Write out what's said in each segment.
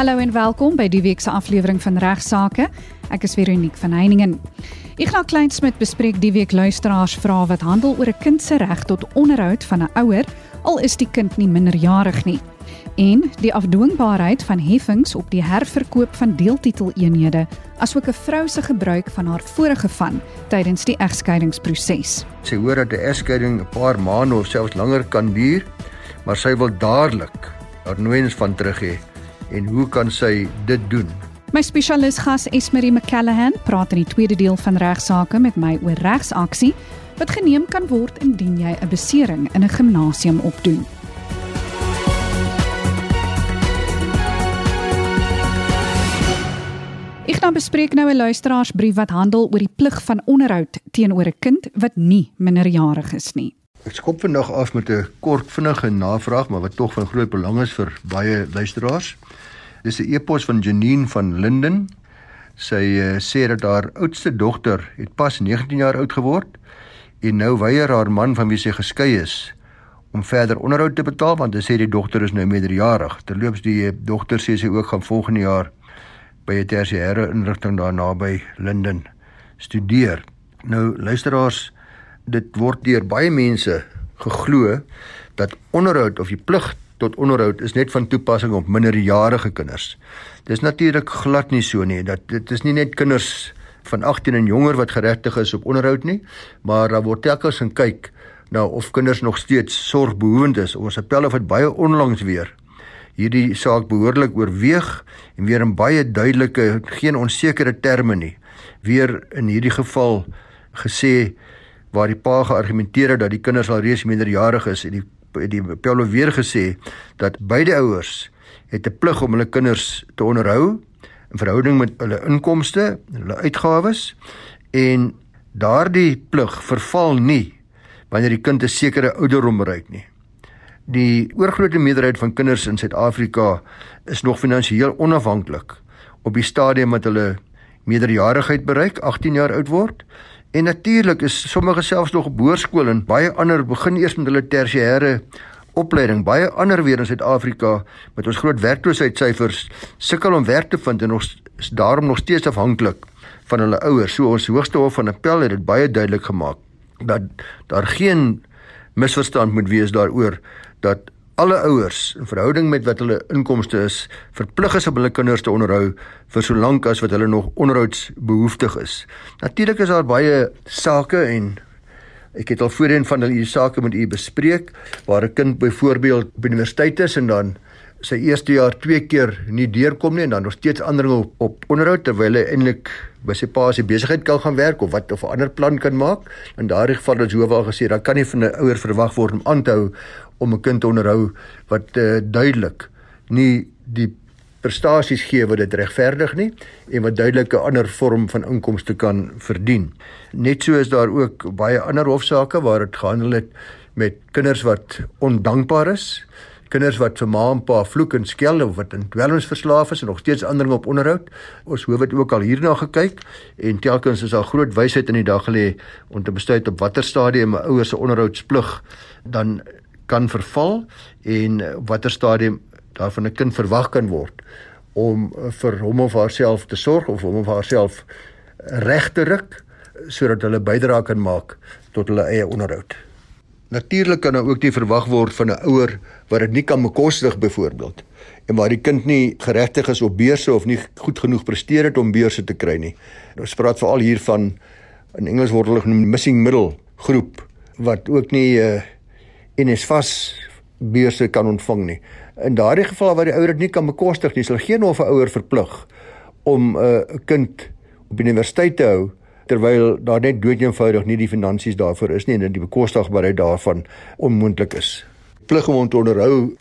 Hallo en welkom by die week se aflewering van Regsake. Ek is Veronique van Heiningen. Ignas Kleinsmid bespreek die week luisteraars vra wat handel oor 'n kind se reg tot onderhoud van 'n ouer al is die kind nie minderjarig nie. En die afdwingbaarheid van heffings op die herverkoop van deeltiteleenhede asook 'n vrou se gebruik van haar vorige van tydens die egskeidingsproses. Sy hoor dat 'n egskeiding 'n paar maande of selfs langer kan duur, maar sy wil dadelik haar nooiens van terug hê en hoe kan sy dit doen? My spesialis gas Esmerie McCallahan praat in die tweede deel van regsaake met my oor regsaksie wat geneem kan word indien jy 'n besering in 'n gimnasium opdoen. Ek gaan bespreek nou 'n luisteraarsbrief wat handel oor die plig van onderhoud teenoor 'n kind wat nie minderjarig is nie. Ek skop vandag af met 'n kort vinnige navraag, maar wat tog van groot belang is vir baie luisteraars. Dis 'n e-pos van Janine van Linden. Sy uh, sê dat haar oudste dogter het pas 19 jaar oud geword en nou weier haar man van wie sy geskei is om verder onderhoud te betaal want hy sê die dogter is nou meerderjarig. Terloops die eh, dogter sê sy ook gaan volgende jaar by 'n tersiêre inrigting daar naby Linden studeer. Nou luisteraars, dit word deur baie mense geglo dat onderhoud of die plig tot onderhoud is net van toepassing op minderjarige kinders. Dis natuurlik glad nie so nie. Dat dit is nie net kinders van 18 en jonger wat geregtig is op onderhoud nie, maar daar word telkens en kyk nou of kinders nog steeds sorgbehoevend is. Ons appelle het baie onlangs weer hierdie saak behoorlik oorweeg en weer in baie duidelike geen onsekere terme nie weer in hierdie geval gesê waar die pa geargumenteer het dat die kinders al reeds minderjarig is en die die Paulo weer gesê dat beide ouers het 'n plig om hulle kinders te onderhou in verhouding met hulle inkomste, hulle uitgawes en daardie plig verval nie wanneer die kind 'n sekere ouderdom bereik nie. Die oorgrootste meerderheid van kinders in Suid-Afrika is nog finansiëel onafhanklik op die stadium wat hulle meerderjarigheid bereik, 18 jaar oud word En natuurlik is sommige selfs nog op hoërskool en baie ander begin eers met hulle tersiêre opleiding. Baie ander weer in Suid-Afrika met ons groot werkloosheidssyfers sukkel om werk te vind en ons is daarom nog steeds afhanklik van hulle ouers. So ons hoogste hof van appel het dit baie duidelik gemaak dat daar geen misverstand moet wees daaroor dat alle ouers in verhouding met wat hulle inkomste is, verplig is om hulle kinders te onderhou vir so lank as wat hulle nog onderhoudsbehoeftig is. Natuurlik is daar baie sake en ek het al voorheen van hulle hierdie sake met u bespreek waar 'n kind byvoorbeeld op universiteit is en dan sy eerste jaar twee keer nie deurkom nie en dan nog steeds ander op, op onderhoud terwyl hy eintlik by sy pa se besigheid kan gaan werk of wat of 'n ander plan kan maak. In daardie geval het Jowa gesê dat kan nie van 'n ouer verwag word om aan te hou om 'n kind te onderhou wat uh, duidelik nie die prestasies gee wat dit regverdig nie en wat duidelik 'n ander vorm van inkomste kan verdien. Net so is daar ook baie ander hofsaake waar dit gehandel het met kinders wat ondankbaar is, kinders wat vir ma en pa vloek en skel of wat in dwelms verslaaf is en nog steeds ander op onderhoud. Ons hoef dit ook al hierna gekyk en telkens is daar groot wysheid in die dag gelê om te besluit op watter stadium 'n ouer se onderhoudsplig dan kan verval en watter stadium daarvan 'n kind verwag kan word om eh, vir hom of haarself te sorg of hom of haarself reg te ruk sodat hulle bydra kan maak tot hulle eie onderhoud. Natuurlik kan ook nie verwag word van 'n ouer wat dit nie kan bekostig byvoorbeeld en waar die kind nie geregtig is op beurse of nie goed genoeg presteer het om beurse te kry nie. Ons praat veral hier van in Engels word hulle genoem missing middle groep wat ook nie uh, en is vas beurse kan ontvang nie. In daardie geval waar die ouer dit nie kan bekostig nie, sal geen hof 'n ouer verplig om uh, 'n uh, kind op universiteit te hou terwyl daar net doodeenvoudig nie die finansies daarvoor is nie en die bekostigbaarheid daarvan onmoontlik is. Plig om hom te onderhou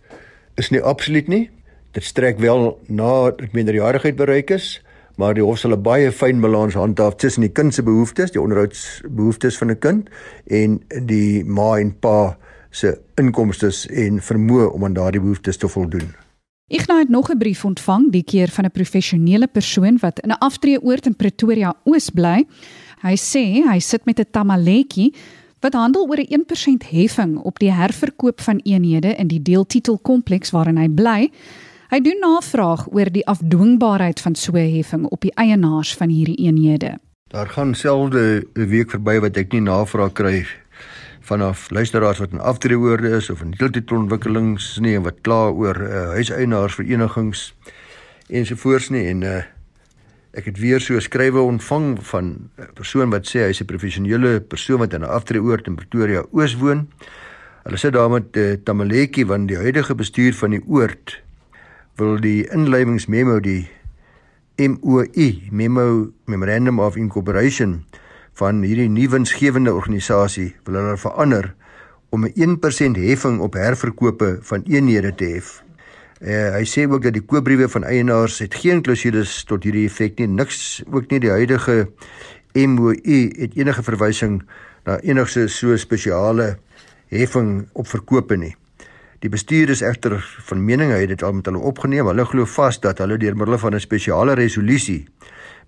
is nie absoluut nie. Dit strek wel na dat minderjarigheid bereik is, maar die hof sal 'n baie fyn balans handhaaf tussen die kind se behoeftes, die onderhoudsbehoeftes van 'n kind en die ma en pa se inkomste en vermoë om aan daardie behoeftes te voldoen. Ek het nog 'n brief ontvang, die keer van 'n professionele persoon wat in 'n aftreeoord in Pretoria Oos bly. Hy sê hy sit met 'n tamaletjie wat handel oor 'n 1% heffing op die herverkoop van eenhede in die deeltitelkompleks waarin hy bly. Hy doen navraag oor die afdwingbaarheid van so 'n heffing op die eienaars van hierdie eenhede. Daar gaan selde 'n week verby wat ek nie navraag kry vanaf luisteraars wat in aftreeoorde is of in deeltitontwikkelings nie en wat kla oor uh, huiseienaarsverenigings ensovoorts nie en uh, ek het weer so 'n skrywe ontvang van 'n persoon wat sê hy's 'n professionele persoon wat in 'n aftreeoord in Pretoria Oos woon. Hulle sit daar met uh, Tamaletjie want die huidige bestuur van die oord wil die inleidingsmemo die MOI Memo Memorandum of Incorporation van hierdie nuwensgewende organisasie wil hulle verander om 'n 1% heffing op herverkope van eenhede te hef. Uh, hy sê ook dat die koopbriewe van eienaars het geen klousules tot hierdie effek nie. Niks ook nie die huidige MOU het enige verwysing na enigste so spesiale heffing op verkope nie. Die bestuur is egter van mening hy het dit al met hulle opgeneem. Hulle glo vas dat hulle deur middel van 'n spesiale resolusie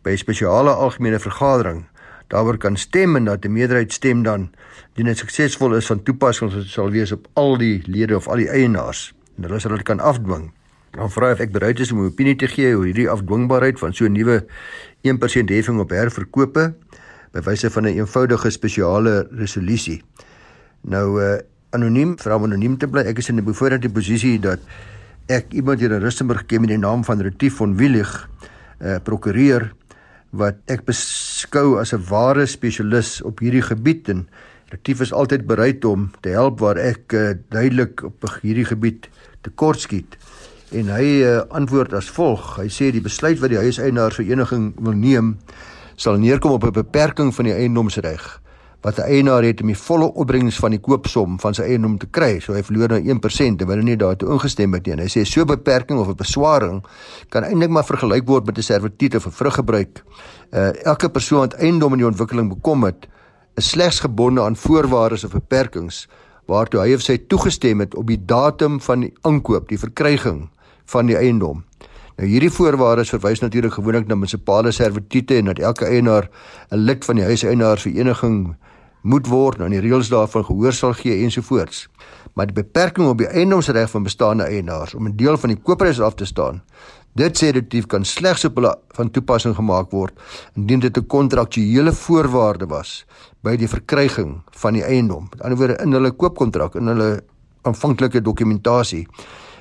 by 'n spesiale algemene vergadering daaroor kan stem en dat 'n meerderheid stem dan dien dit suksesvol is van toepassing sal wees op al die lede of al die eienaars en hulle sal dit kan afdwing. Dan vra ek bereid is om 'n opinie te gee oor hierdie afdwingbaarheid van so 'n nuwe 1% heffing op herverkope by wyse van 'n een eenvoudige spesiale resolusie. Nou uh anoniem, vra om anoniem te bly. Ek is in 'n bevoordeelde posisie dat ek iemand hier in Rustenburg ken met die naam van Retief van Willig, uh prokureur wat ek beskou as 'n ware spesialis op hierdie gebied en Retief is altyd bereid om te help waar ek uh, duidelik op hierdie gebied tekortskiet. En hy uh, antwoord as volg. Hy sê die besluit wat die huiseienaarsvereniging wil neem sal neerkom op 'n beperking van die eiendomsreg wat 'n eienaar het om die volle opbrengs van die koopsom van sy eiendom te kry. So hy verloor nou 1% terwyl hy nie daartoe ingestem het nie. Hy sê so 'n beperking of 'n beswaring kan eintlik maar vergelyk word met 'n servituut of 'n vruggebruik. Uh elke persoon wat eiendom in die ontwikkeling bekom het, is slegs gebonde aan voorwaardes of beperkings waartoe hy of sy toegestem het op die datum van die aankoop, die verkryging van die eiendom. Nou hierdie voorwaardes verwys natuurlik gewoonlik na munisipale servitute en dat elke eienaar 'n lid van die huiseienaarsvereniging moet word en nou, die reëls daarvan gehoor sal gee ensovoorts. Maar die beperking op die eiendomsreg van bestaande eienaars om 'n deel van die koopprys af te staan, dit sê dit kan slegs op hulle van toepassing gemaak word indien dit 'n kontraktuele voorwaarde was by die verkryging van die eiendom. Met ander woorde in hulle koopkontrak en hulle aanvanklike dokumentasie.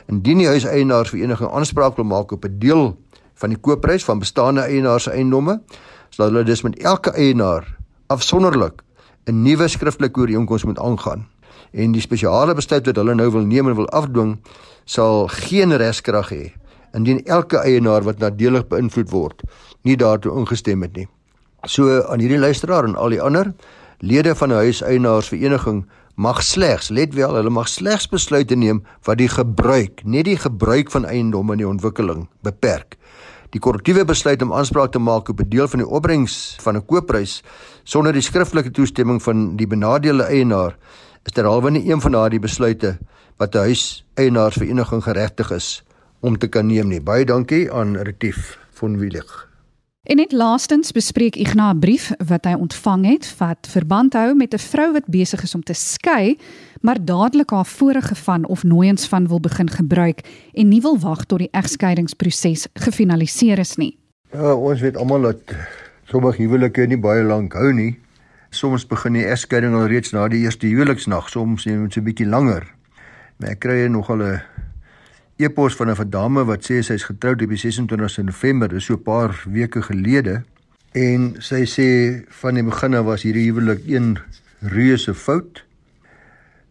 Indien die huiseienaarsvereniging aanspraak wil maak op 'n deel van die koopprys van bestaande eienaars se eiendomme, sal hulle dus met elke eienaar afsonderlik 'n nuwe skriftelike ooreenkoms moet aangaan. En die spesiale besluit wat hulle nou wil neem en wil afdwing, sal geen regskrag hê indien elke eienaar wat nadelig beïnvloed word, nie daartoe ingestem het nie. So aan hierdie luisteraar en al die ander lede van 'n huiseienaarsvereniging mag slegs, let wel, hulle mag slegs besluite neem wat die gebruik, net die gebruik van eiendom in die ontwikkeling beperk. Die korrektiewe besluit om aanspraak te maak op 'n deel van die opbrengs van 'n koopprys sonder die skriftelike toestemming van die benadeelde eienaar is terhalwe nie een van daardie besluite wat 'n huiseienaarsvereniging geregtig is om te kan neem nie. Baie dankie aan Retief van Willig. En net laastens bespreek Ignas 'n brief wat hy ontvang het wat verband hou met 'n vrou wat besig is om te skei, maar dadelik haar vorige van of nooiens van wil begin gebruik en nie wil wag tot die egskeidingsproses gefinaliseer is nie. Ja, ons weet almal dat sommige huwelike nie baie lank hou nie. Soms begin die egskeiding al reeds na die eerste huweliksnag, soms net so 'n bietjie langer. Maar ek kry nog al 'n e-pos van 'n dame wat sê sy is getroud op die 26 November, dis so 'n paar weke gelede en sy sê van die begin af was hierdie huwelik een reuse fout.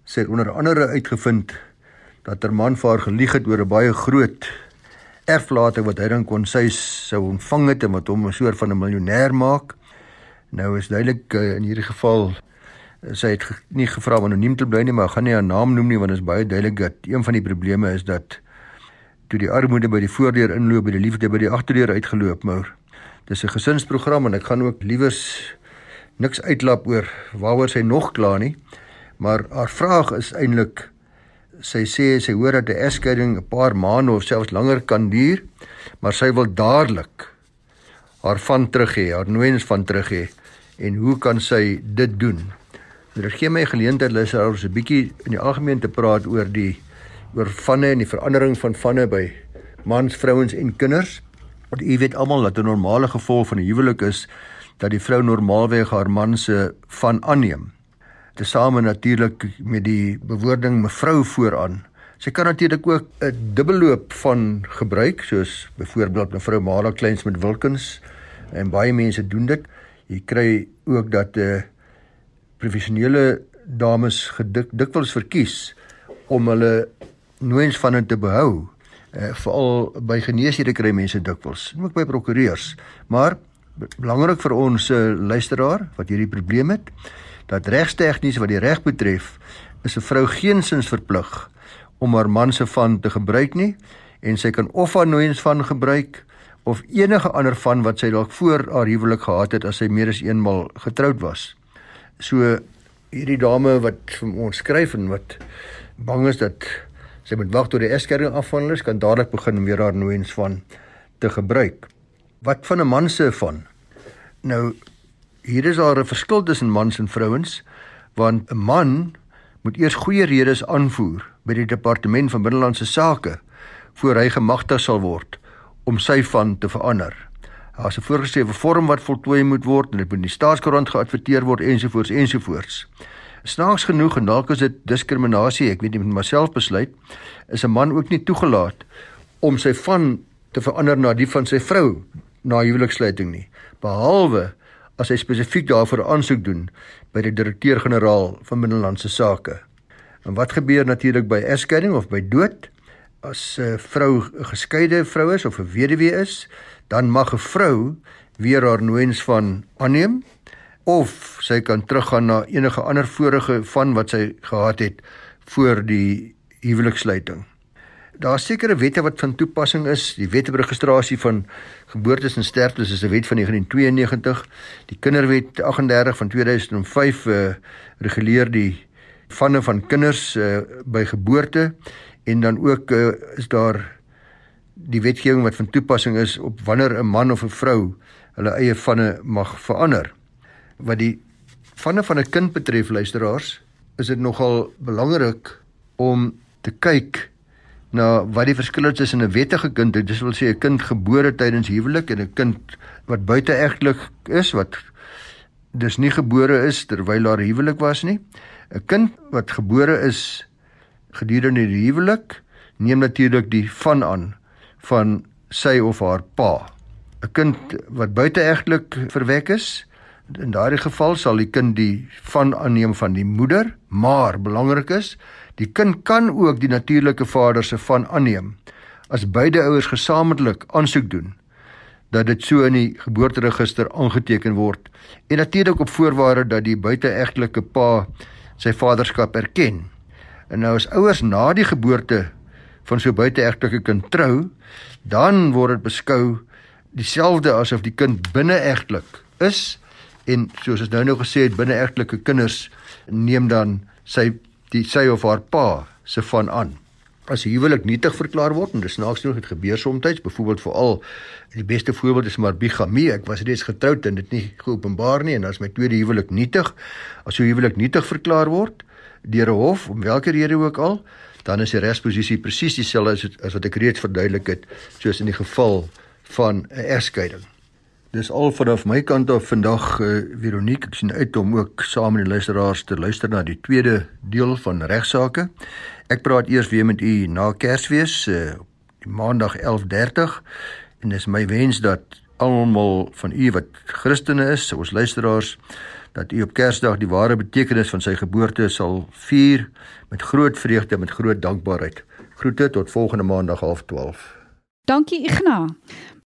Sy het onder andere uitgevind dat haar man vir haar gelieg het oor 'n baie groot erflating wat hy dan kon sy sou ontvang het en wat hom 'n soort van 'n miljonair maak. Nou is duidelik uh, in hierdie geval eh, sy het nie gevra om anoniem te bly nie, maar gaan nie haar naam noem nie want dit is baie duidelik dat een van die probleme is dat toe die armoede by die voordeur inloop by die liefde by die agterdeur uitgeloop maar dis 'n gesinsprogram en ek gaan ook liewers niks uitlap oor waaroor sy nog kla nie maar haar vraag is eintlik sy sê sy hoor dat 'n egskeiding 'n paar maande of selfs langer kan duur maar sy wil dadelik haar van terug hê haar nooiens van terug hê en hoe kan sy dit doen dit gee my geleentheid lus oor 'n bietjie in die algemeen te praat oor die oor vanne en die verandering van vanne by mans, vrouens en kinders. Want u weet almal dat 'n normale gevolg van 'n huwelik is dat die vrou normaalweg haar man se van aanneem. Tesame natuurlik met die bewoording mevrou vooraan. Sy kan natuurlik ook 'n dubbelloop van gebruik soos byvoorbeeld mevrou Mara Kleins met Wilkins en baie mense doen dit. Jy kry ook dat 'n uh, eh, professionele dames gedik dikwels verkies om hulle nooens van hulle te behou. Uh, veral by geneeshede kry mense dikwels, ook by prokureurs. Maar belangrik vir ons uh, luisteraar wat hierdie probleem het, dat regstegnies wat die reg betref, is 'n vrou geensins verplig om haar man se van te gebruik nie en sy kan of haar nooiens van gebruik of enige ander van wat sy dalk voor haar huwelik gehad het as sy meer as eenmal getroud was. So hierdie dame wat vir ons skryf en wat bang is dat sy moet wag tot die egskeiding afhandel is, kan dadelik begin om weer haar nooiens van te gebruik. Wat van 'n man se van? Nou hier is daar 'n verskil tussen mans en vrouens want 'n man moet eers goeie redes aanvoer by die departement van binnelandse sake voor hy gemagtig sal word om sy van te verander. Daar's 'n voorgeskrewe vorm wat voltooi moet word en dit moet in die staatskoerant geadverteer word ensovoorts ensovoorts. Snaaks genoeg en dalk is dit diskriminasie, ek weet nie met myself besluit, is 'n man ook nie toegelaat om sy van te verander na die van sy vrou na huweliksluiting nie, behalwe as hy spesifiek daarvoor aansoek doen by die direkteur-generaal van binnelandse sake. En wat gebeur natuurlik by egskeiding of by dood? As 'n vrou 'n geskeide vrou is of 'n weduwee is, dan mag 'n vrou weer haar nooiens van aanneem of sy kan teruggaan na enige ander vorige van wat sy gehad het voor die huweliksluiting. Daar's sekere wette wat van toepassing is. Die wet op registrasie van geboortes en sterftes is 'n wet van 1992. Die Kinderwet 38 van 2005 uh, eh, reguleer die vanne van kinders uh, by geboorte en dan ook uh, is daar die wetgewing wat van toepassing is op wanneer 'n man of 'n vrou hulle eie vanne mag verander. Wat die vanne van 'n kind betref, luisteraars, is dit nogal belangrik om te kyk na wat die verskil is tussen 'n wettige kind, dit wil sê 'n kind gebore tydens huwelik en 'n kind wat buiteegtelik is wat dis nie gebore is terwyl haar huwelik was nie. 'n Kind wat gebore is gedurende die huwelik neem natuurlik die van aan van sy of haar pa. 'n Kind wat buiteegtelik verwek is, in daardie geval sal die kind die van aanneem van die moeder, maar belangrik is Die kind kan ook die natuurlike vader se van aanneem as beide ouers gesamentlik aansoek doen dat dit so in die geboorteregister aangeteken word en natuurlik op voorwaarde dat die buiteegtelike pa sy vaderskap erken. En nou as ouers na die geboorte van so buiteegtelike kind trou, dan word dit beskou dieselfde asof die kind binneegtelik is en soos ons nou nou gesê het binneegtelike kinders neem dan sy die sy of haar pa se van aan. As huwelik nietig verklaar word en dis snaaks genoeg dit gebeur soms, byvoorbeeld veral die beste voorbeeld is maar bigamie. Ek was reeds getroud en dit nie geopenbaar nie en as my tweede huwelik nietig, as so huwelik nietig verklaar word deur 'n hof om watter rede ook al, dan is die regsposisie presies dieselfde as, as wat ek reeds verduidelik het, soos in die geval van 'n egskeiding. Dis al vanaf my kant af vandag uh, Veronique ek sien uit om ook saam met die luisteraars te luister na die tweede deel van regsaake. Ek praat eers weer met u na Kersfees uh, maandag 11:30 en dis my wens dat almal van u wat Christene is, ons luisteraars dat u op Kersdag die ware betekenis van sy geboorte sal vier met groot vreugde en met groot dankbaarheid. Groete tot volgende maandag 12:30. Dankie Ignas.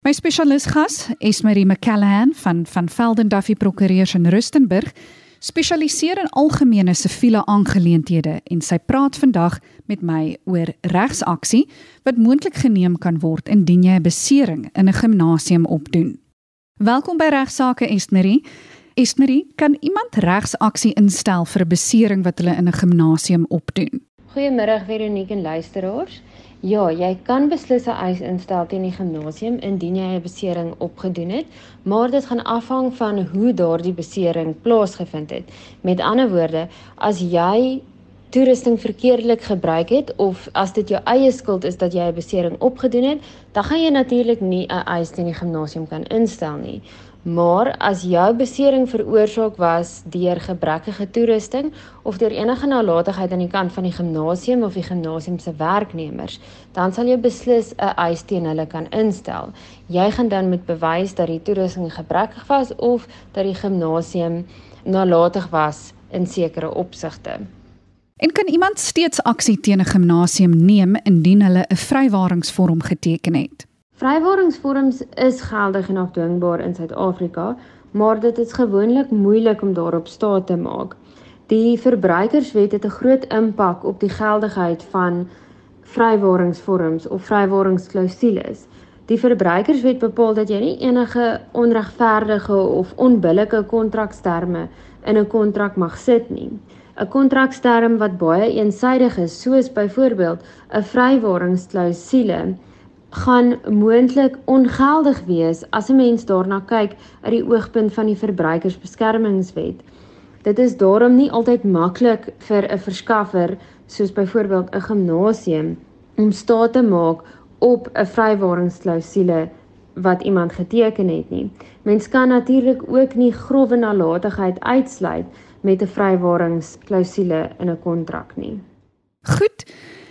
My spesialis gas, Esmerie McCallahan van van Velden Duffy Prokureurs in Rustenburg, spesialiseer in algemene siviele aangeleenthede en sy praat vandag met my oor regsaksie wat moontlik geneem kan word indien jy 'n besering in 'n gimnasium opdoen. Welkom by Regsake Esmerie. Esmerie, kan iemand regsaksie instel vir 'n besering wat hulle in 'n gimnasium opdoen? Goeiemôre Veronique en luisteraars. Ja, jy kan beslis 'n eis instel teen die gimnasium indien jy 'n besering opgedoen het, maar dit gaan afhang van hoe daardie besering plaasgevind het. Met ander woorde, as jy toerusting verkeerdelik gebruik het of as dit jou eie skuld is dat jy 'n besering opgedoen het, dan gaan jy natuurlik nie 'n eis teen die gimnasium kan instel nie. Maar as jou besering veroorsaak was deur gebrekkige toerusting of deur enige nalatigheid aan die kant van die gimnasium of die gimnasium se werknemers, dan sal jy beslis 'n eis teen hulle kan instel. Jy gaan dan moet bewys dat die toerusting gebrekkig was of dat die gimnasium nalatig was in sekere opsigte. En kan iemand steeds aksie teen 'n gimnasium neem indien hulle 'n vrywaringsvorm geteken het? Vrywaringsvorms is geldig en afdwingbaar in Suid-Afrika, maar dit is gewoonlik moeilik om daarop staat te maak. Die verbruikerswet het 'n groot impak op die geldigheid van vrywaringsvorms of vrywaringsklausules. Die verbruikerswet bepaal dat jy nie enige onregverdige of onbillike kontraksterme in 'n kontrak mag sit nie. 'n Kontraksterm wat baie eensaidig is, soos byvoorbeeld 'n vrywaringsklausule, gaan moontlik ongeldig wees as 'n mens daarna kyk uit die oogpunt van die verbruikersbeskermingswet. Dit is daarom nie altyd maklik vir 'n verskaffer soos byvoorbeeld 'n gimnasium om staat te maak op 'n vrywaringsklausule wat iemand geteken het nie. Mens kan natuurlik ook nie grove nalatigheid uitsluit met 'n vrywaringsklausule in 'n kontrak nie. Goed.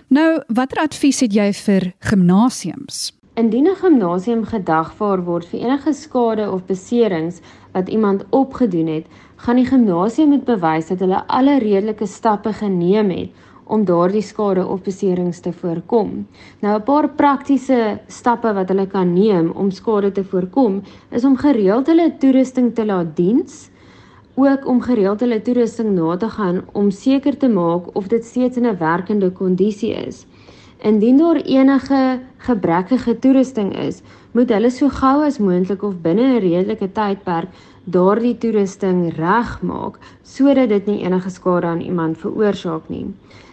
Nou, watter advies het jy vir gimnasiums? Indien 'n gimnasium gedagvaar word vir enige skade of beserings wat iemand opgedoen het, gaan die gimnasium moet bewys dat hulle alle redelike stappe geneem het om daardie skade of beserings te voorkom. Nou 'n paar praktiese stappe wat hulle kan neem om skade te voorkom, is om gereeld hulle toerusting te laat diens ook om gereeld hulle toerusting na te gaan om seker te maak of dit steeds in 'n werkende kondisie is. Indien daar enige gebrekkige toerusting is, moet hulle so gou as moontlik of binne 'n redelike tydperk daardie toerusting regmaak sodat dit nie enige skade aan iemand veroorsaak nie.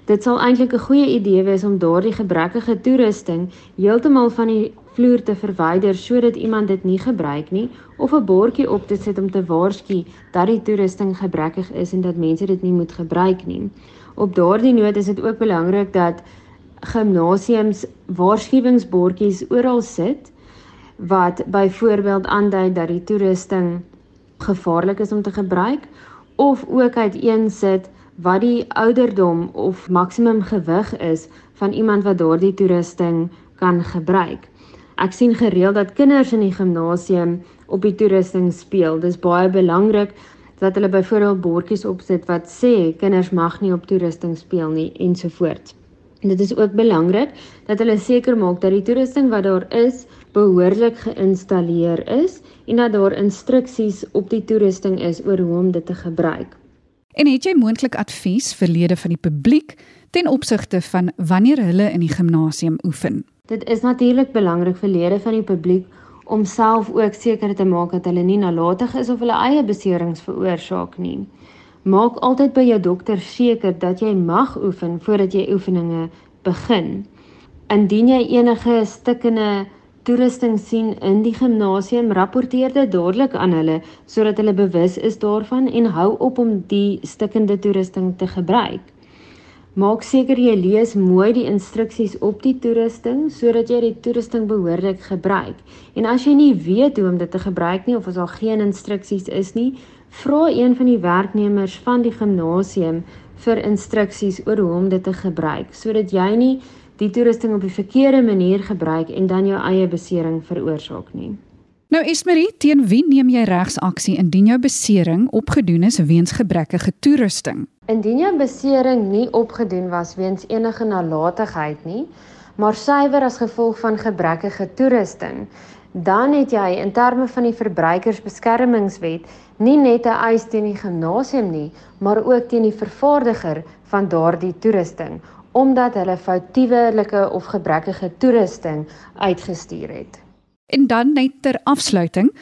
Dit sal eintlik 'n goeie idee wees om daardie gebrekkige toerusting heeltemal van die vloer te verwyder sodat iemand dit nie gebruik nie of 'n bordjie op te sit om te waarsku dat die toerusting gebrekkig is en dat mense dit nie moet gebruik nie. Op daardie noot is dit ook belangrik dat gimnasiums waarskuwingsbordjies oral sit wat byvoorbeeld aandui dat die toerusting gevaarlik is om te gebruik of ook uiteensit wat die ouderdom of maksimum gewig is van iemand wat daardie toerusting kan gebruik. Ek sien gereeld dat kinders in die gimnasium op die toerusting speel. Dis baie belangrik dat hulle byvoorbeeld bordjies opsit wat sê kinders mag nie op toerusting speel nie ensovoorts. En dit is ook belangrik dat hulle seker maak dat die toerusting wat daar is behoorlik geïnstalleer is en dat daar instruksies op die toerusting is oor hoe om dit te gebruik. En het jy moontlik advies vir lede van die publiek ten opsigte van wanneer hulle in die gimnasium oefen? Dit is natuurlik belangrik vir lede van die publiek om self ook seker te maak dat hulle nie nalatig is of hulle eie beserings veroorsaak nie. Maak altyd by jou dokter seker dat jy mag oefen voordat jy oefeninge begin. Indien jy enige stikkende toerusting sien in die gimnasium, rapporteer dit dadelik aan hulle sodat hulle bewus is daarvan en hou op om die stikkende toerusting te gebruik. Maak seker jy lees mooi die instruksies op die toerusting sodat jy die toerusting behoorlik gebruik. En as jy nie weet hoe om dit te gebruik nie of as daar geen instruksies is nie, vra een van die werknemers van die gimnasium vir instruksies oor hoe om dit te gebruik sodat jy nie die toerusting op die verkeerde manier gebruik en dan jou eie besering veroorsaak nie. Nou Esmerie, teen wie neem jy regsaksie indien jou besering opgedoen is weens gebrekkige toerusting? Indien jou besering nie opgedoen was weens enige nalatigheid nie, maar suiwer as gevolg van gebrekkige toerusting, dan het jy in terme van die verbruikersbeskermingswet nie net 'n eis teen die gimnasium nie, maar ook teen die vervaardiger van daardie toerusting omdat hulle foutiewe of gebrekkige toerusting uitgestuur het. En dan net ter afsluiting,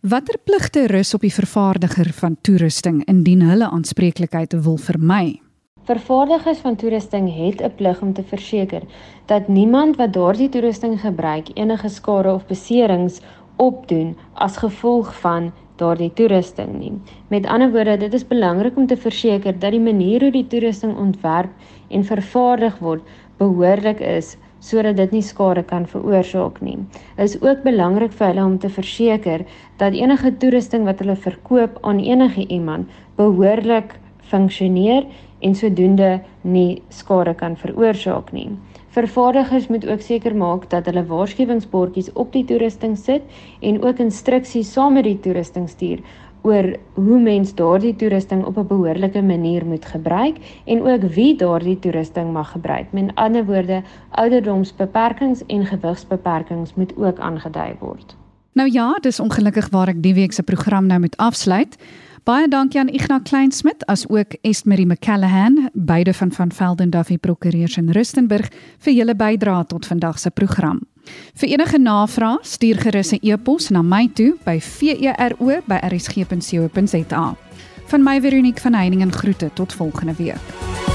watter pligte rus op die vervaardiger van toerusting indien hulle aanspreeklikheid wil vermy? Vervaardigers van toerusting het 'n plig om te verseker dat niemand wat daardie toerusting gebruik enige skade of beserings opdoen as gevolg van daardie toerusting nie. Met ander woorde, dit is belangrik om te verseker dat die manier hoe die toerusting ontwerp en vervaardig word behoorlik is sodat dit nie skade kan veroorsaak nie. Dit is ook belangrik vir hulle om te verseker dat enige toerusting wat hulle verkoop aan enige iemand behoorlik funksioneer en sodoende nie skade kan veroorsaak nie. Vervaardigers moet ook seker maak dat hulle waarskuwingsbordjies op die toerusting sit en ook instruksies saam met die toerusting stuur oor hoe mens daardie toerusting op 'n behoorlike manier moet gebruik en ook wie daardie toerusting mag gebruik. Met ander woorde, ouderdomsbeperkings en gewigsbeperkings moet ook aangedui word. Nou ja, dis ongelukkig waar ek die week se program nou moet afsluit. Baie dankie aan Ignas Kleinsmid as ook Estmarie McCallahan, beide van van Velden Duffy Prokureurs in Rustenburg vir julle bydrae tot vandag se program. Vir enige navrae, stuur gerus 'n e-pos na my toe by vero@rsg.co.za. Van my Veronique van Heiningen groete tot volgende week.